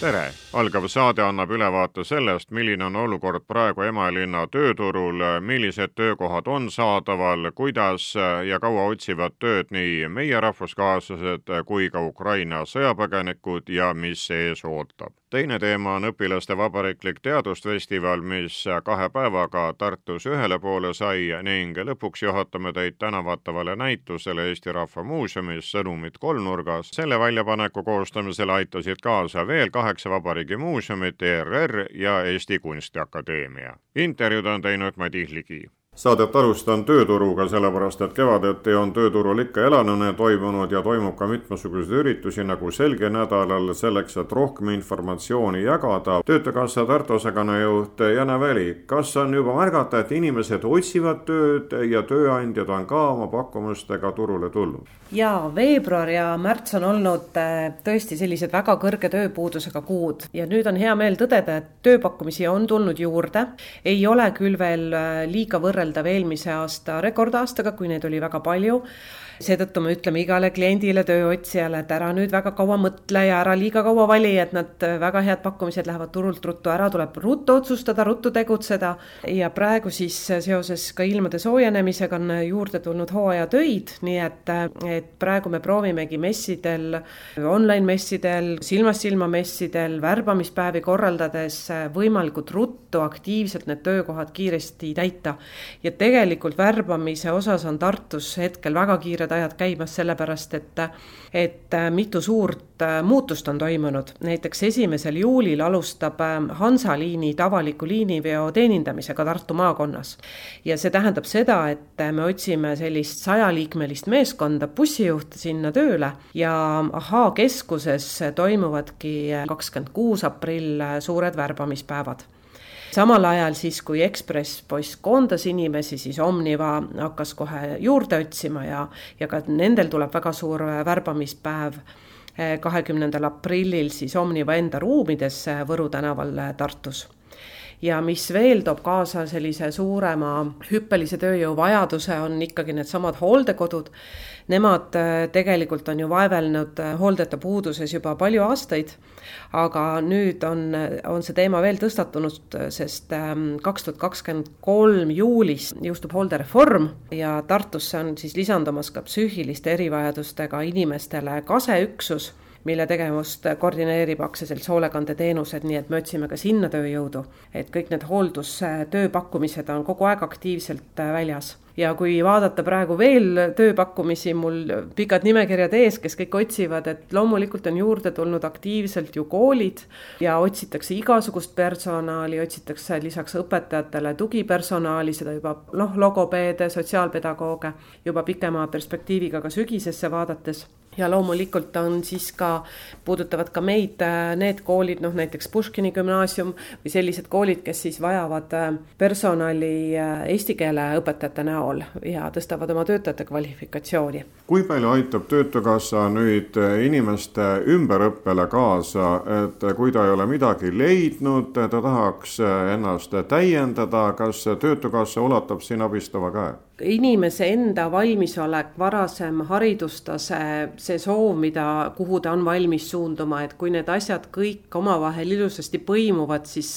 tere, algav saade annab ülevaate sellest, milline on olukord praegu Emajõe tööturul, millised töökohad on saadaval, kuidas ja kaua otsivad tööd nii meie rahvuskaaslased kui ka Ukraina sõjapõgenikud ja mis ees ootab. Teine teema on õpilaste vabariiklik teadusfestival, mis kahe päevaga Tartus ühele poole sai ning lõpuks juhatame teid tänavatavale näitusele Eesti Rahva Muuseumis Sõnumid kolmnurgas. selle väljapaneku koostamisele aitasid kaasa veel kahe kaheksa Vabariigi Muuseumit, ERR ja Eesti Kunstiakadeemia. intervjuud on teinud Madis Ligi saadet alustan tööturuga, sellepärast et kevadeti on tööturul ikka elanune toimunud ja toimub ka mitmesuguseid üritusi nagu Selge nädalal, selleks et rohkem informatsiooni jagada. töötukassa Tartu osakonna juht Jane Väli, kas on juba märgata, et inimesed otsivad tööd ja tööandjad on ka oma pakkumustega turule tulnud? ja veebruar ja märts on olnud äh, tõesti sellised väga kõrge tööpuudusega kuud ja nüüd on hea meel tõdeda, et tööpakkumisi on tulnud juurde. ei ole küll veel äh, liiga võrreldav võrreldav eelmise aasta rekordaastaga, kui neid oli väga palju seetõttu me ütleme igale kliendile, tööotsijale, et ära nüüd väga kaua mõtle ja ära liiga kaua vali, et nad väga head pakkumised lähevad turult ruttu ära, tuleb ruttu otsustada, ruttu tegutseda. ja praegu siis seoses ka ilmade soojenemisega on juurde tulnud hooajatöid, nii et, et praegu me proovimegi messidel, online messidel, silmast silma messidel, värbamispäevi korraldades võimalikult ruttu aktiivselt need töökohad kiiresti täita. ja tegelikult värbamise osas on Tartus hetkel väga kiired kiired ajad käimas, sellepärast et, et mitu suurt äh, muutust on toimunud. näiteks esimesel juulil alustab äh, Hansaliini avaliku liiniveo teenindamisega Tartu maakonnas. ja see tähendab seda, et me otsime sellist sajaliikmelist meeskonda, bussijuhte sinna tööle ja Ahhaa keskuses toimuvadki kakskümmend kuus aprill suured värbamispäevad samal ajal siis, kui Ekspress Post koondas inimesi, siis Omniva hakkas kohe juurde otsima ja, ja ka nendel tuleb väga suur värbamispäev. Eh, kahekümnendal aprillil siis Omniva enda ruumides Võru tänaval Tartus ja mis veel toob kaasa sellise suurema hüppelise tööjõu vajaduse, on ikkagi needsamad hooldekodud. Nemad äh, tegelikult on ju vaevelnud äh, hooldajate puuduses juba palju aastaid, aga nüüd on, on see teema veel tõstatunud, sest ähm, kaks tuhat kakskümmend kolm juulis jõustub hooldereform ja Tartusse on siis lisandumas ka psüühiliste erivajadustega inimestele kaseüksus mille tegevust koordineerib aktsiaselts Hoolekandeteenused, nii et me otsime ka sinna tööjõudu. et kõik need hooldustöö pakkumised on kogu aeg aktiivselt äh, väljas ja kui vaadata praegu veel tööpakkumisi, mul pikad nimekirjad ees, kes kõik otsivad, et loomulikult on juurde tulnud aktiivselt ju koolid ja otsitakse igasugust personali, otsitakse lisaks õpetajatele tugipersonali, seda juba noh, logopeede, sotsiaalpedagooge juba pikema perspektiiviga ka sügisesse vaadates ja loomulikult on siis ka, puudutavad ka meid äh, need koolid, noh näiteks Puškini gümnaasium või sellised koolid, kes siis vajavad äh, personali äh, eesti keele õpetajate näol ja tõstavad oma töötajate kvalifikatsiooni. kui palju aitab Töötukassa nüüd inimeste ümberõppele kaasa, et kui ta ei ole midagi leidnud, ta tahaks ennast täiendada, kas Töötukassa ulatab siin abistava käe? Inimese enda valmisolek, varasem haridustase, see soov, mida, kuhu ta on valmis suunduma, et kui need asjad kõik omavahel ilusasti põimuvad, siis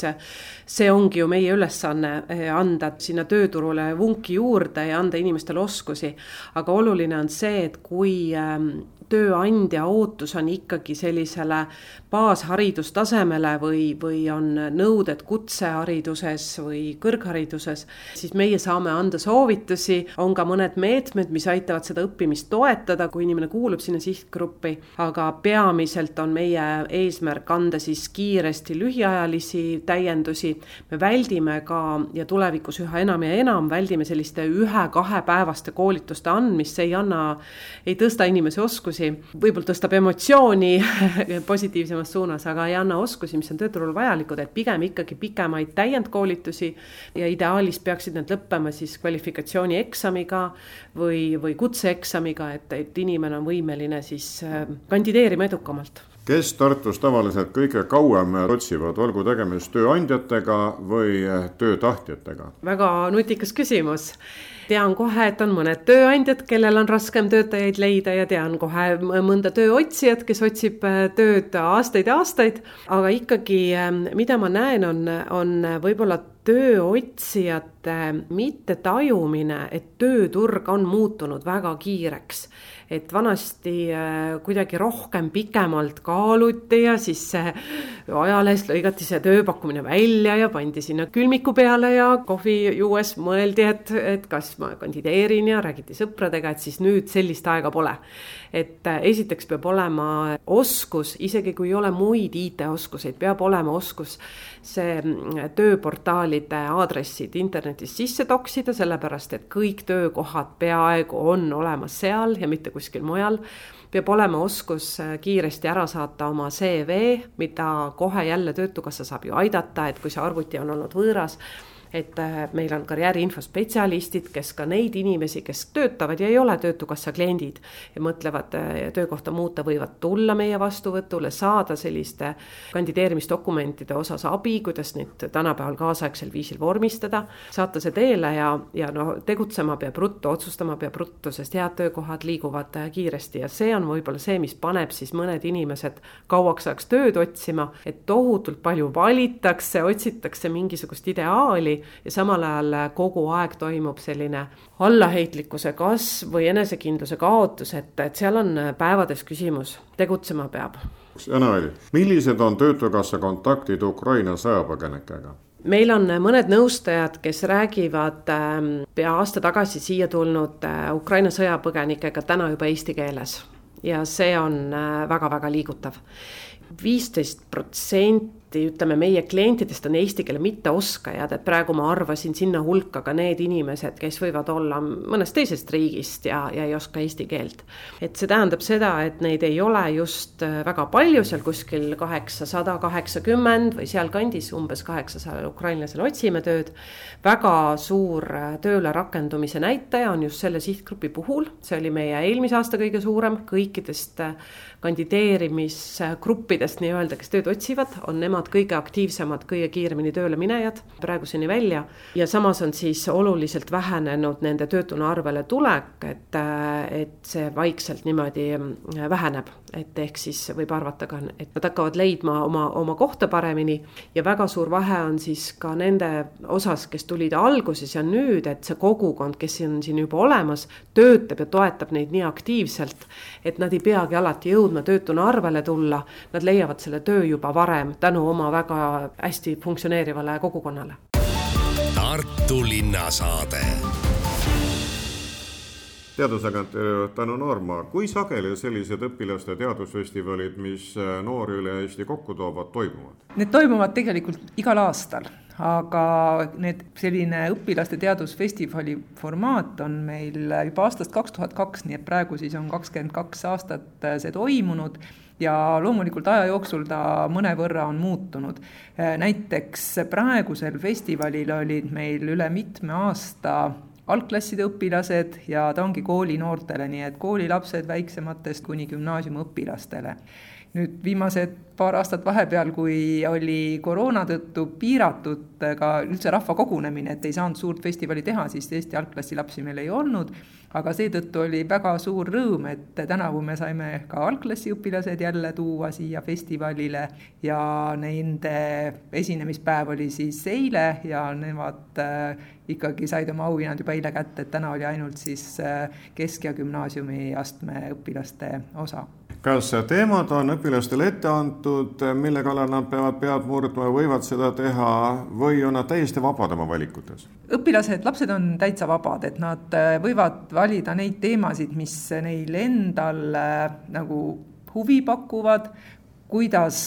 see ongi ju meie ülesanne, eh, anda sinna tööturule vunki juurde ja anda inimestele oskusi. aga oluline on see, et kui ehm, tööandja ootus on ikkagi sellisele baasharidustasemele või, või on nõuded kutsehariduses või kõrghariduses, siis meie saame anda soovitusi, on ka mõned meetmed, mis aitavad seda õppimist toetada, kui inimene kuulub sinna sihtgruppi, aga peamiselt on meie eesmärk anda siis kiiresti lühiajalisi täiendusi. me väldime ka ja tulevikus üha enam ja enam väldime selliste ühe-kahepäevaste koolituste andmist, see ei anna, ei tõsta inimese oskusi, võib-olla tõstab emotsiooni positiivsemas õigemas suunas, aga ei anna oskusi, mis on tööturul vajalikud, et pigem ikkagi pikemaid täiendkoolitusi ja ideaalis peaksid need lõppema siis kvalifikatsioonieksamiga või, või kutseeksamiga, et, et inimene on võimeline siis äh, kandideerima edukamalt kes Tartus tavaliselt kõige kauem otsivad, olgu tegemist tööandjatega või töötahtjatega? väga nutikas küsimus tean kohe, et on mõned tööandjad, kellel on raskem töötajaid leida ja tean kohe mõnda tööotsijat, kes otsib äh, tööd aastaid ja aastaid. aga ikkagi, ähm, mida ma näen, on, on võib-olla tööotsijate mittetajumine, et tööturg on muutunud väga kiireks et vanasti äh, kuidagi rohkem pikemalt kaaluti ja siis ajalehest lõigati see tööpakkumine välja ja pandi sinna külmiku peale ja kohvi juues mõeldi, et, et kas ma kandideerin ja räägiti sõpradega, et siis nüüd sellist aega pole. Et äh, esiteks peab olema oskus, isegi kui ei ole muid IT-oskuseid, peab olema oskus see mm, tööportaalide aadressid internetis sisse toksida, sellepärast et kõik töökohad peaaegu on olemas seal ja mitte kuskil mujal. Peab olema oskus äh, kiiresti ära saata oma CV, mida kohe jälle Töötukassa saab ju aidata, et kui see arvuti on olnud võõras et äh, meil on karjääriinfo spetsialistid, kes ka neid inimesi, kes töötavad ja ei ole Töötukassa kliendid ja mõtlevad äh, töökohta muuta, võivad tulla meie vastuvõtule, saada selliste kandideerimisdokumentide osas abi, kuidas neid tänapäeval kaasaegsel viisil vormistada, saata see teele ja, ja noh, tegutsema peab ruttu, otsustama peab ruttu, sest head töökohad liiguvad äh, kiiresti ja see on võib-olla see, mis paneb siis mõned inimesed kauaks ajaks tööd otsima, et tohutult palju valitakse, otsitakse mingisugust ideaali ja samal ajal kogu aeg toimub selline allaheitlikkuse kasv või enesekindluse kaotus, et, et seal on päevades küsimus, tegutsema peab. Jana-Veli, millised on Töötukassa kontaktid Ukraina sõjapõgenikega? meil on mõned nõustajad, kes räägivad ähm, pea aasta tagasi siia tulnud äh, Ukraina sõjapõgenikega täna juba eesti keeles ja see on väga-väga äh, liigutav. viisteist protsenti protsenti ütleme meie klientidest on eesti keele mitteoskajad, et praegu ma arvasin sinna hulka ka need inimesed, kes võivad olla mõnest teisest riigist ja, ja ei oska eesti keelt. et see tähendab seda, et neid ei ole just äh, väga palju, seal kuskil kaheksasada, kaheksakümmend või sealkandis umbes kaheksasajal ukrainlasel otsime tööd. väga suur äh, tööle rakendumise näitaja on just selle sihtgrupi puhul, see oli meie eelmise aasta kõige suurem, kõikidest äh, kandideerimisgruppidest nii-öelda, kes tööd otsivad, on nemad kõige aktiivsemad, kõige kiiremini tööle minejad praeguseni välja. ja samas on siis oluliselt vähenenud nende töötuna arvele tulek, et, et see vaikselt niimoodi väheneb. et ehk siis võib arvata ka, et nad hakkavad leidma oma, oma kohta paremini ja väga suur vahe on siis ka nende osas, kes tulid alguses ja nüüd, et see kogukond, kes on siin juba olemas, töötab ja toetab neid nii aktiivselt, et nad ei peagi alati jõudma töötuna arvele tulla, nad leiavad selle töö juba varem tänu oma väga hästi funktsioneerivale kogukonnale. Tartu linnasaade teadusagentuuri juht Anu Noorma, kui sageli sellised õpilaste teadusfestivalid, mis noori üle Eesti kokku toovad, toimuvad? Need toimuvad tegelikult igal aastal, aga need, selline õpilaste teadusfestivali formaat on meil juba aastast kaks tuhat kaks, nii et praegu siis on kakskümmend kaks aastat see toimunud ja loomulikult aja jooksul ta mõnevõrra on muutunud. näiteks praegusel festivalil olid meil üle mitme aasta algklasside õpilased ja ta ongi koolinoortele, nii et koolilapsed väiksematest kuni gümnaasiumiõpilastele nüüd viimased paar aastat vahepeal, kui oli koroona tõttu piiratud ka üldse rahva kogunemine, et ei saanud suurt festivali teha, siis Eesti algklassi lapsi meil ei olnud, aga seetõttu oli väga suur rõõm, et tänavu me saime ka algklassiõpilased jälle tuua siia festivalile ja nende esinemispäev oli siis eile ja nemad äh, ikkagi said oma auhinnad juba eile kätte, et täna oli ainult siis äh, kesk- ja gümnaasiumiastme õpilaste osa teemad on õpilastele ette antud, mille kallal nad peavad pead murdma, võivad seda teha või on nad täiesti vabad oma valikutes? õpilased, lapsed on täitsa vabad, et nad äh, võivad valida neid teemasid, mis neile endale nagu huvi pakuvad kuidas,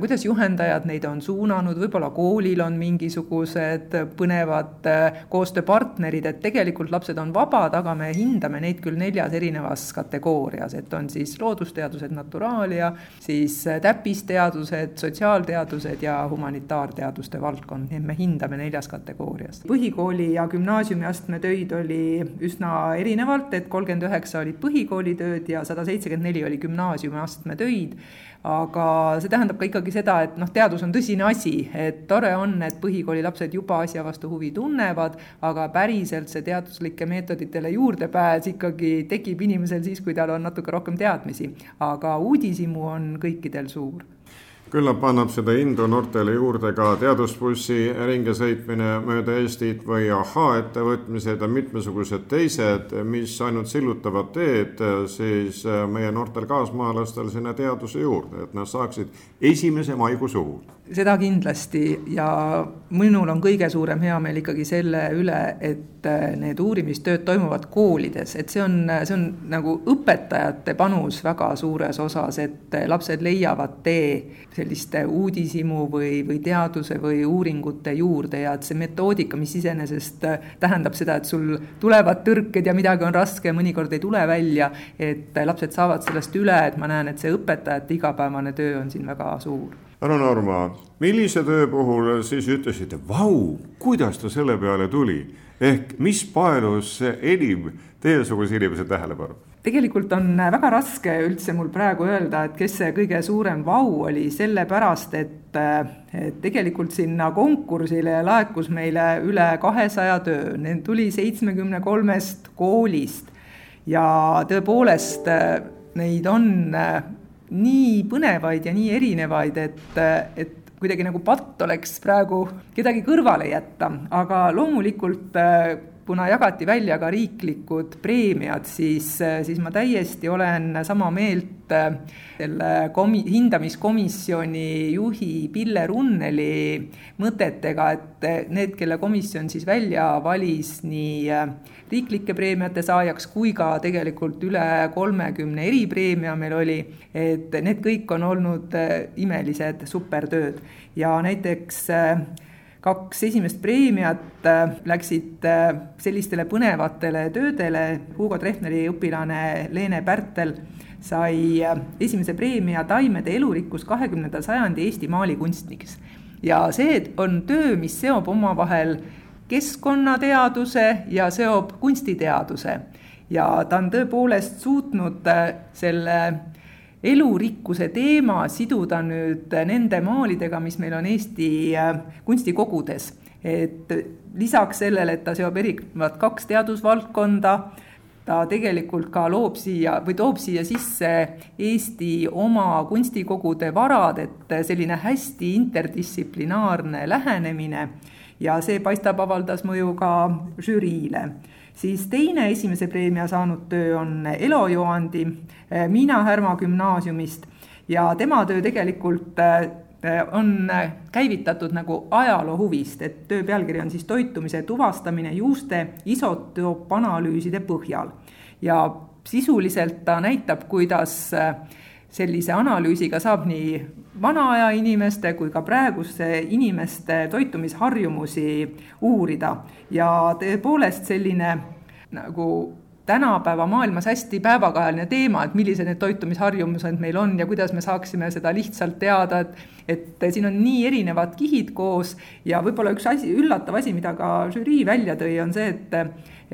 kuidas juhendajad neid on suunanud, võib-olla koolil on mingisugused põnevad äh, koostööpartnerid, et tegelikult lapsed on vabad, aga me hindame neid küll neljas erinevas kategoorias, et on siis loodusteadused, naturaalia, siis äh, täppisteadused, sotsiaalteadused ja humanitaarteaduste valdkond, nii et me hindame neljas kategoorias. põhikooli ja gümnaasiumiastme töid oli üsna erinevalt, et kolmkümmend üheksa olid põhikoolitööd ja sada seitsekümmend neli oli gümnaasiumiastme töid aga see tähendab ka ikkagi seda, et noh, teadus on tõsine asi, et tore on, et põhikooli lapsed juba asja vastu huvi tunnevad, aga päriselt see teaduslike meetoditele juurdepääs ikkagi tekib inimesel siis, kui tal on natuke rohkem teadmisi. aga uudishimu on kõikidel suur küllap annab seda indu noortele juurde ka teadusbussi ringisõitmine mööda Eestit või ahhaa-ettevõtmised ja mitmesugused teised, mis ainult sillutavad teed siis meie noortel kaasmaalastel sinna teaduse juurde, et nad saaksid esimese maikuu suhu seda kindlasti ja minul on kõige suurem heameel ikkagi selle üle, et äh, need uurimistööd toimuvad koolides, et see on, see on nagu õpetajate panus väga suures osas, et lapsed leiavad tee selliste uudishimu või, või teaduse või uuringute juurde ja et see metoodika, mis iseenesest äh, tähendab seda, et sul tulevad tõrked ja midagi on raske, mõnikord ei tule välja, et lapsed saavad sellest üle, et ma näen, et see õpetajate igapäevane töö on siin väga suur Anu Norma, millise töö puhul siis ütlesite, vau, kuidas ta selle peale tuli? ehk mis paelus enim teiesuguse inimese tähelepanu? tegelikult on väga raske üldse mul praegu öelda, et kes see kõige suurem vau oli, sellepärast et, et tegelikult sinna konkursile laekus meile üle kahesaja töö, need tuli seitsmekümne kolmest koolist ja tõepoolest neid on nii põnevaid ja nii erinevaid, et, et kuidagi nagu patt oleks praegu kedagi kõrvale jätta, aga loomulikult kuna jagati välja ka riiklikud preemiad, siis, siis ma täiesti olen sama meelt äh, selle komi-, hindamiskomisjoni juhi Pille Runneli mõtetega, et need, kelle komisjon siis välja valis nii äh, riiklike preemiate saajaks kui ka tegelikult üle kolmekümne eripreemia meil oli, et need kõik on olnud äh, imelised supertööd. Ja näiteks kaks esimest preemiat äh, läksid äh, sellistele põnevatele töödele, Hugo Treffneri õpilane Leene Pärtel sai äh, esimese preemia Taimede elurikkus kahekümnenda sajandi Eesti maalikunstniks. ja see on töö, mis seob omavahel keskkonnateaduse ja seob kunstiteaduse ja ta on tõepoolest suutnud selle elurikkuse teema siduda nüüd nende maalidega, mis meil on Eesti äh, kunstikogudes. et lisaks sellele, et ta seob erinevad kaks teadusvaldkonda, ta tegelikult ka loob siia või toob siia sisse Eesti oma kunstikogude varad, et selline hästi interdistsiplinaarne lähenemine ja see paistab, avaldas mõju ka žüriile siis teine esimese preemia saanud töö on Elo Joandi eh, Miina Härma gümnaasiumist ja tema töö tegelikult eh, on käivitatud nagu ajaloo huvist, et töö pealkiri on siis toitumise tuvastamine juuste isotoopanalüüside põhjal. ja sisuliselt ta näitab, kuidas eh, sellise analüüsiga saab nii vana aja inimeste kui ka praeguste inimeste toitumisharjumusi uurida. Ja tõepoolest selline nagu tänapäeva maailmas hästi päevakajaline teema, et millised need toitumisharjumused meil on ja kuidas me saaksime seda lihtsalt teada, et et siin on nii erinevad kihid koos ja võib-olla üks asi, üllatav asi, mida ka žürii välja tõi, on see, et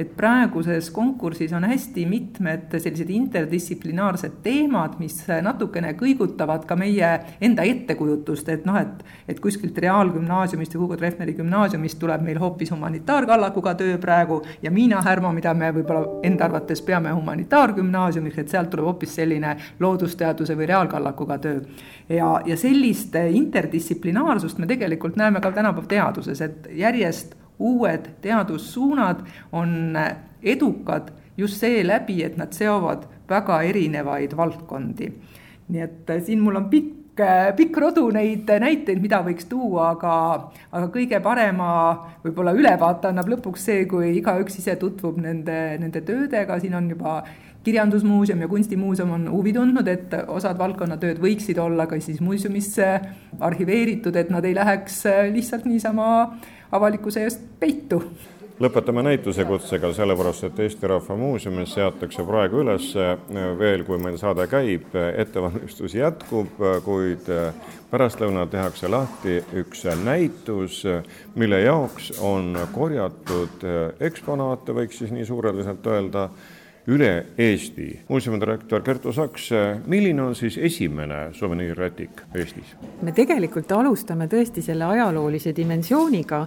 et praeguses konkursis on hästi mitmed sellised interdistsiplinaarsed teemad, mis natukene kõigutavad ka meie enda ettekujutust, et noh, et et kuskilt reaalgümnaasiumist või Hugo Treffneri gümnaasiumist tuleb meil hoopis humanitaarkallakuga töö praegu ja Miina Härma, mida me võib-olla enda arvates peame humanitaargümnaasiumiks, et sealt tuleb hoopis selline loodusteaduse või reaalkallakuga töö. ja, ja sellist interdistsiplinaarsust me tegelikult näeme ka tänapäeva teaduses, et järjest uued teadussuunad on edukad just seeläbi, et nad seovad väga erinevaid valdkondi. nii et äh, siin mul on pikk äh, pikk rodu neid näiteid, mida võiks tuua, aga, aga kõige parema võib-olla ülevaate annab lõpuks see, kui igaüks ise tutvub nende, nende töödega, siin on juba kirjandusmuuseum ja kunstimuuseum on huvi tundnud, et osad valdkonnatööd võiksid olla ka siis muuseumisse arhiveeritud, et nad ei läheks äh, lihtsalt niisama avalikkuse eest peitu. Lõpetame näituse kutsega, sellepärast et Eesti Rahva Muuseumis seatakse praegu üles veel, kui meil saade käib, ettevalmistus jätkub, kuid pärastlõunal tehakse lahti üks näitus, mille jaoks on korjatud eksponaate, võiks siis nii suureliselt öelda, üle Eesti. muuseumi direktor Kertu Saks, milline on siis esimene suveniirrätik Eestis? me tegelikult alustame tõesti selle ajaloolise dimensiooniga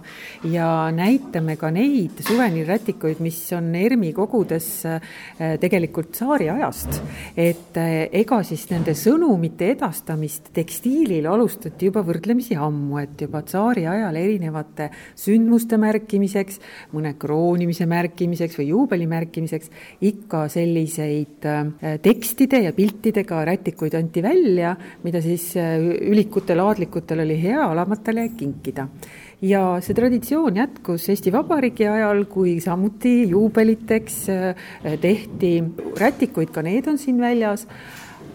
ja näitame ka neid suveniirrätikuid, mis on ERMi kogudes eh, tegelikult tsaariajast. et eh, ega siis nende sõnumite edastamist tekstiilil alustati juba võrdlemisi ammu, et juba tsaari ajal erinevate sündmuste märkimiseks, mõne kroonimise märkimiseks või juubeli märkimiseks ikka ka selliseid äh, tekstide ja piltidega rätikuid anti välja, mida siis äh, ülikutel, aadlikutel oli hea alamatele kinkida. Ja see traditsioon jätkus Eesti Vabariigi ajal, kui samuti juubeliteks äh, tehti rätikuid, ka need on siin väljas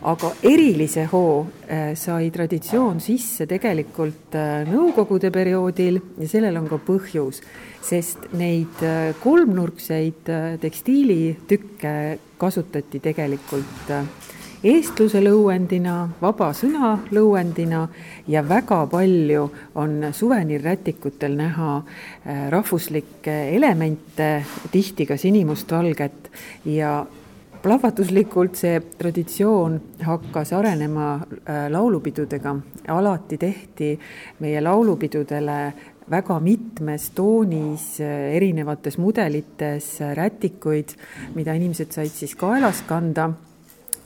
aga erilise hoo äh, sai traditsioon sisse tegelikult äh, Nõukogude perioodil ja sellel on ka põhjus, sest neid äh, kolmnurkseid tekstiilitükke kasutati tegelikult eestluse lõuendina, vaba sõna lõuendina ja väga palju on suveniirrätikutel näha rahvuslikke elemente, tihti ka sinimustvalget ja plahvatuslikult see traditsioon hakkas arenema äh, laulupidudega, alati tehti meie laulupidudele väga mitmes toonis, äh, erinevates mudelites äh, rätikuid, mida inimesed said siis kaelas kanda.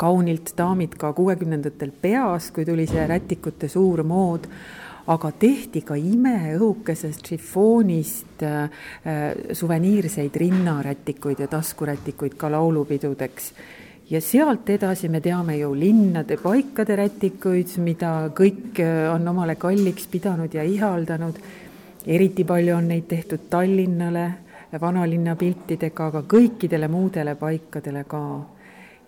Kaunilt, daamid ka kuuekümnendatel peas, kui tuli see rätikute suur mood aga tehti ka imeõhukesest šifoonist äh, suveniirseid rinnarätikuid ja taskurätikuid ka laulupidudeks ja sealt edasi me teame ju linnade paikade rätikuid, mida kõik äh, on omale kalliks pidanud ja ihaldanud. eriti palju on neid tehtud Tallinnale, vanalinna piltidega, aga kõikidele muudele paikadele ka.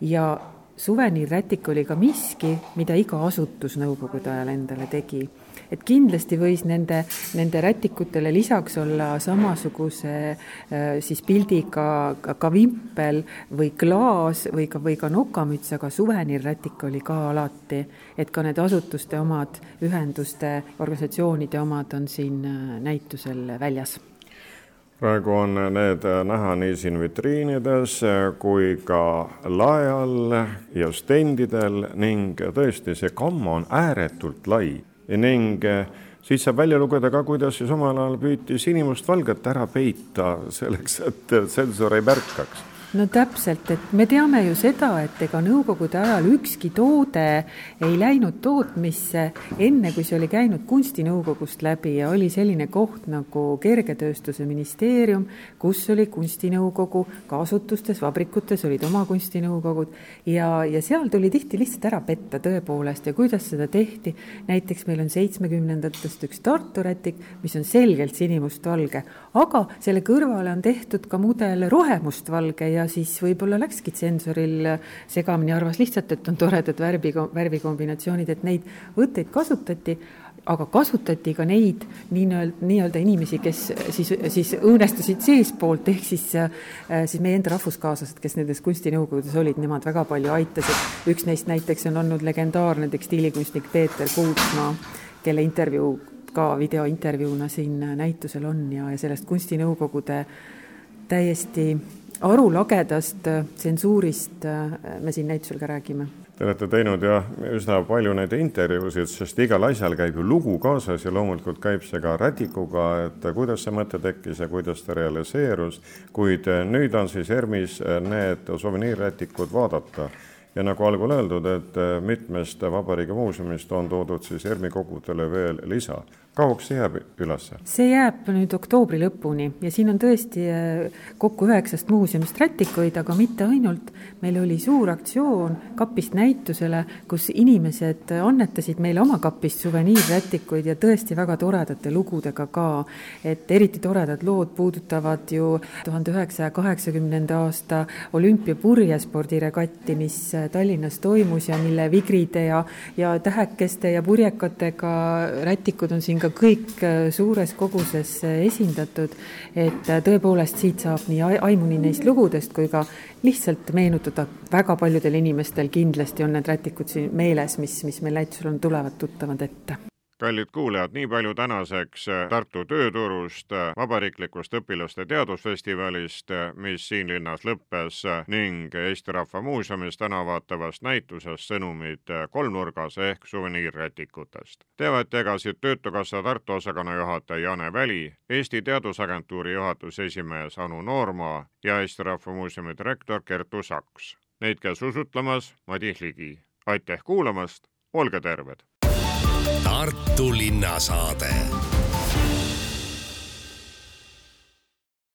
ja suveniirrätik oli ka miski, mida iga asutus nõukogude ajal endale tegi et kindlasti võis nende, nende rätikutele lisaks olla samasuguse äh, siis pildiga ka, ka vimpel või klaas või ka, või ka nokamüts, aga suveniirrätik oli ka alati, et ka need asutuste omad, ühenduste, organisatsioonide omad on siin äh, näitusel väljas. Praegu on need näha nii siin vitriinides kui ka lae all ja stendidel ning tõesti, see gamma on ääretult lai ning eh, siit saab välja lugeda ka, kuidas siis omal ajal püüti sinimustvalget ära peita selleks, et tsensor ei märkaks no täpselt, et me teame ju seda, et ega Nõukogude ajal ükski toode ei läinud tootmisse enne, kui see oli käinud kunstinõukogust läbi ja oli selline koht nagu Kergetööstuse ministeerium, kus oli kunstinõukogu, ka asutustes, vabrikutes olid oma kunstinõukogud ja, ja seal tuli tihti lihtsalt ära petta tõepoolest ja kuidas seda tehti. näiteks meil on seitsmekümnendatest üks Tartu rätik, mis on selgelt sinimustvalge, aga selle kõrvale on tehtud ka mudel rohemustvalge ja siis võib-olla läkski tsensoril segamini, arvas lihtsalt, et on toredad värvi, värvikombinatsioonid, et neid võtteid kasutati, aga kasutati ka neid nii-öelda, nii-öelda inimesi, kes siis, siis õõnestasid seestpoolt, ehk siis, siis meie enda rahvuskaaslased, kes nendes kunstinõukogudes olid, nemad väga palju aitasid. üks neist näiteks on olnud legendaarne tekstiilikunstnik Peeter Kuutsmaa, kelle intervjuu ka videointervjuuna siin näitusel on ja, ja sellest kunstinõukogude täiesti arulagedast äh, tsensuurist äh, me siin näitusel ka räägime. Te olete teinud jah üsna palju neid intervjuusid, sest igal asjal käib ju lugu kaasas ja loomulikult käib see ka rätikuga, et kuidas see mõte tekkis ja kuidas ta realiseerus, kuid äh, nüüd on siis ERMis need suveniirrätikud vaadata. Ja nagu algul öeldud, et mitmest Vabariigi muuseumist on toodud siis ERMi kogudele veel lisa kauaks see jääb üles? see jääb nüüd oktoobri lõpuni ja siin on tõesti äh, kokku üheksast muuseumist rätikuid, aga mitte ainult. meil oli suur aktsioon kapist näitusele, kus inimesed annetasid meile oma kapist suveniirrätikuid ja tõesti väga toredate lugudega ka. et eriti toredad lood puudutavad ju tuhande üheksasaja kaheksakümnenda aasta olümpiapurjespordiregatti, mis äh, Tallinnas toimus ja mille vigride ja, ja tähekeste ja purjekatega rätikud on siin ka ka kõik äh, suures koguses äh, esindatud, et äh, tõepoolest siit saab nii aimu nii neist lugudest kui ka lihtsalt meenutada, väga paljudel inimestel kindlasti on need rätikud siin meeles, mis, mis meil näitusel on, tulevad tuttavad ette kallid kuulajad, nii palju tänaseks Tartu tööturust, vabariiklikust õpilaste teadusfestivalist, mis siin linnas lõppes ning Eesti Rahva Muuseumis täna vaatavast näitusest Sõnumid kolmnurgas ehk suveniirrätikutest. teavet jagasid Töötukassa Tartu osakonna juhataja Jane Väli, Eesti Teadusagentuuri juhatuse esimees Anu Noorma ja Eesti Rahva Muuseumi direktor Kertu Saks. Neid käis usutlemas Madis Ligi. aitäh kuulamast, olge terved! Tartu linnasaade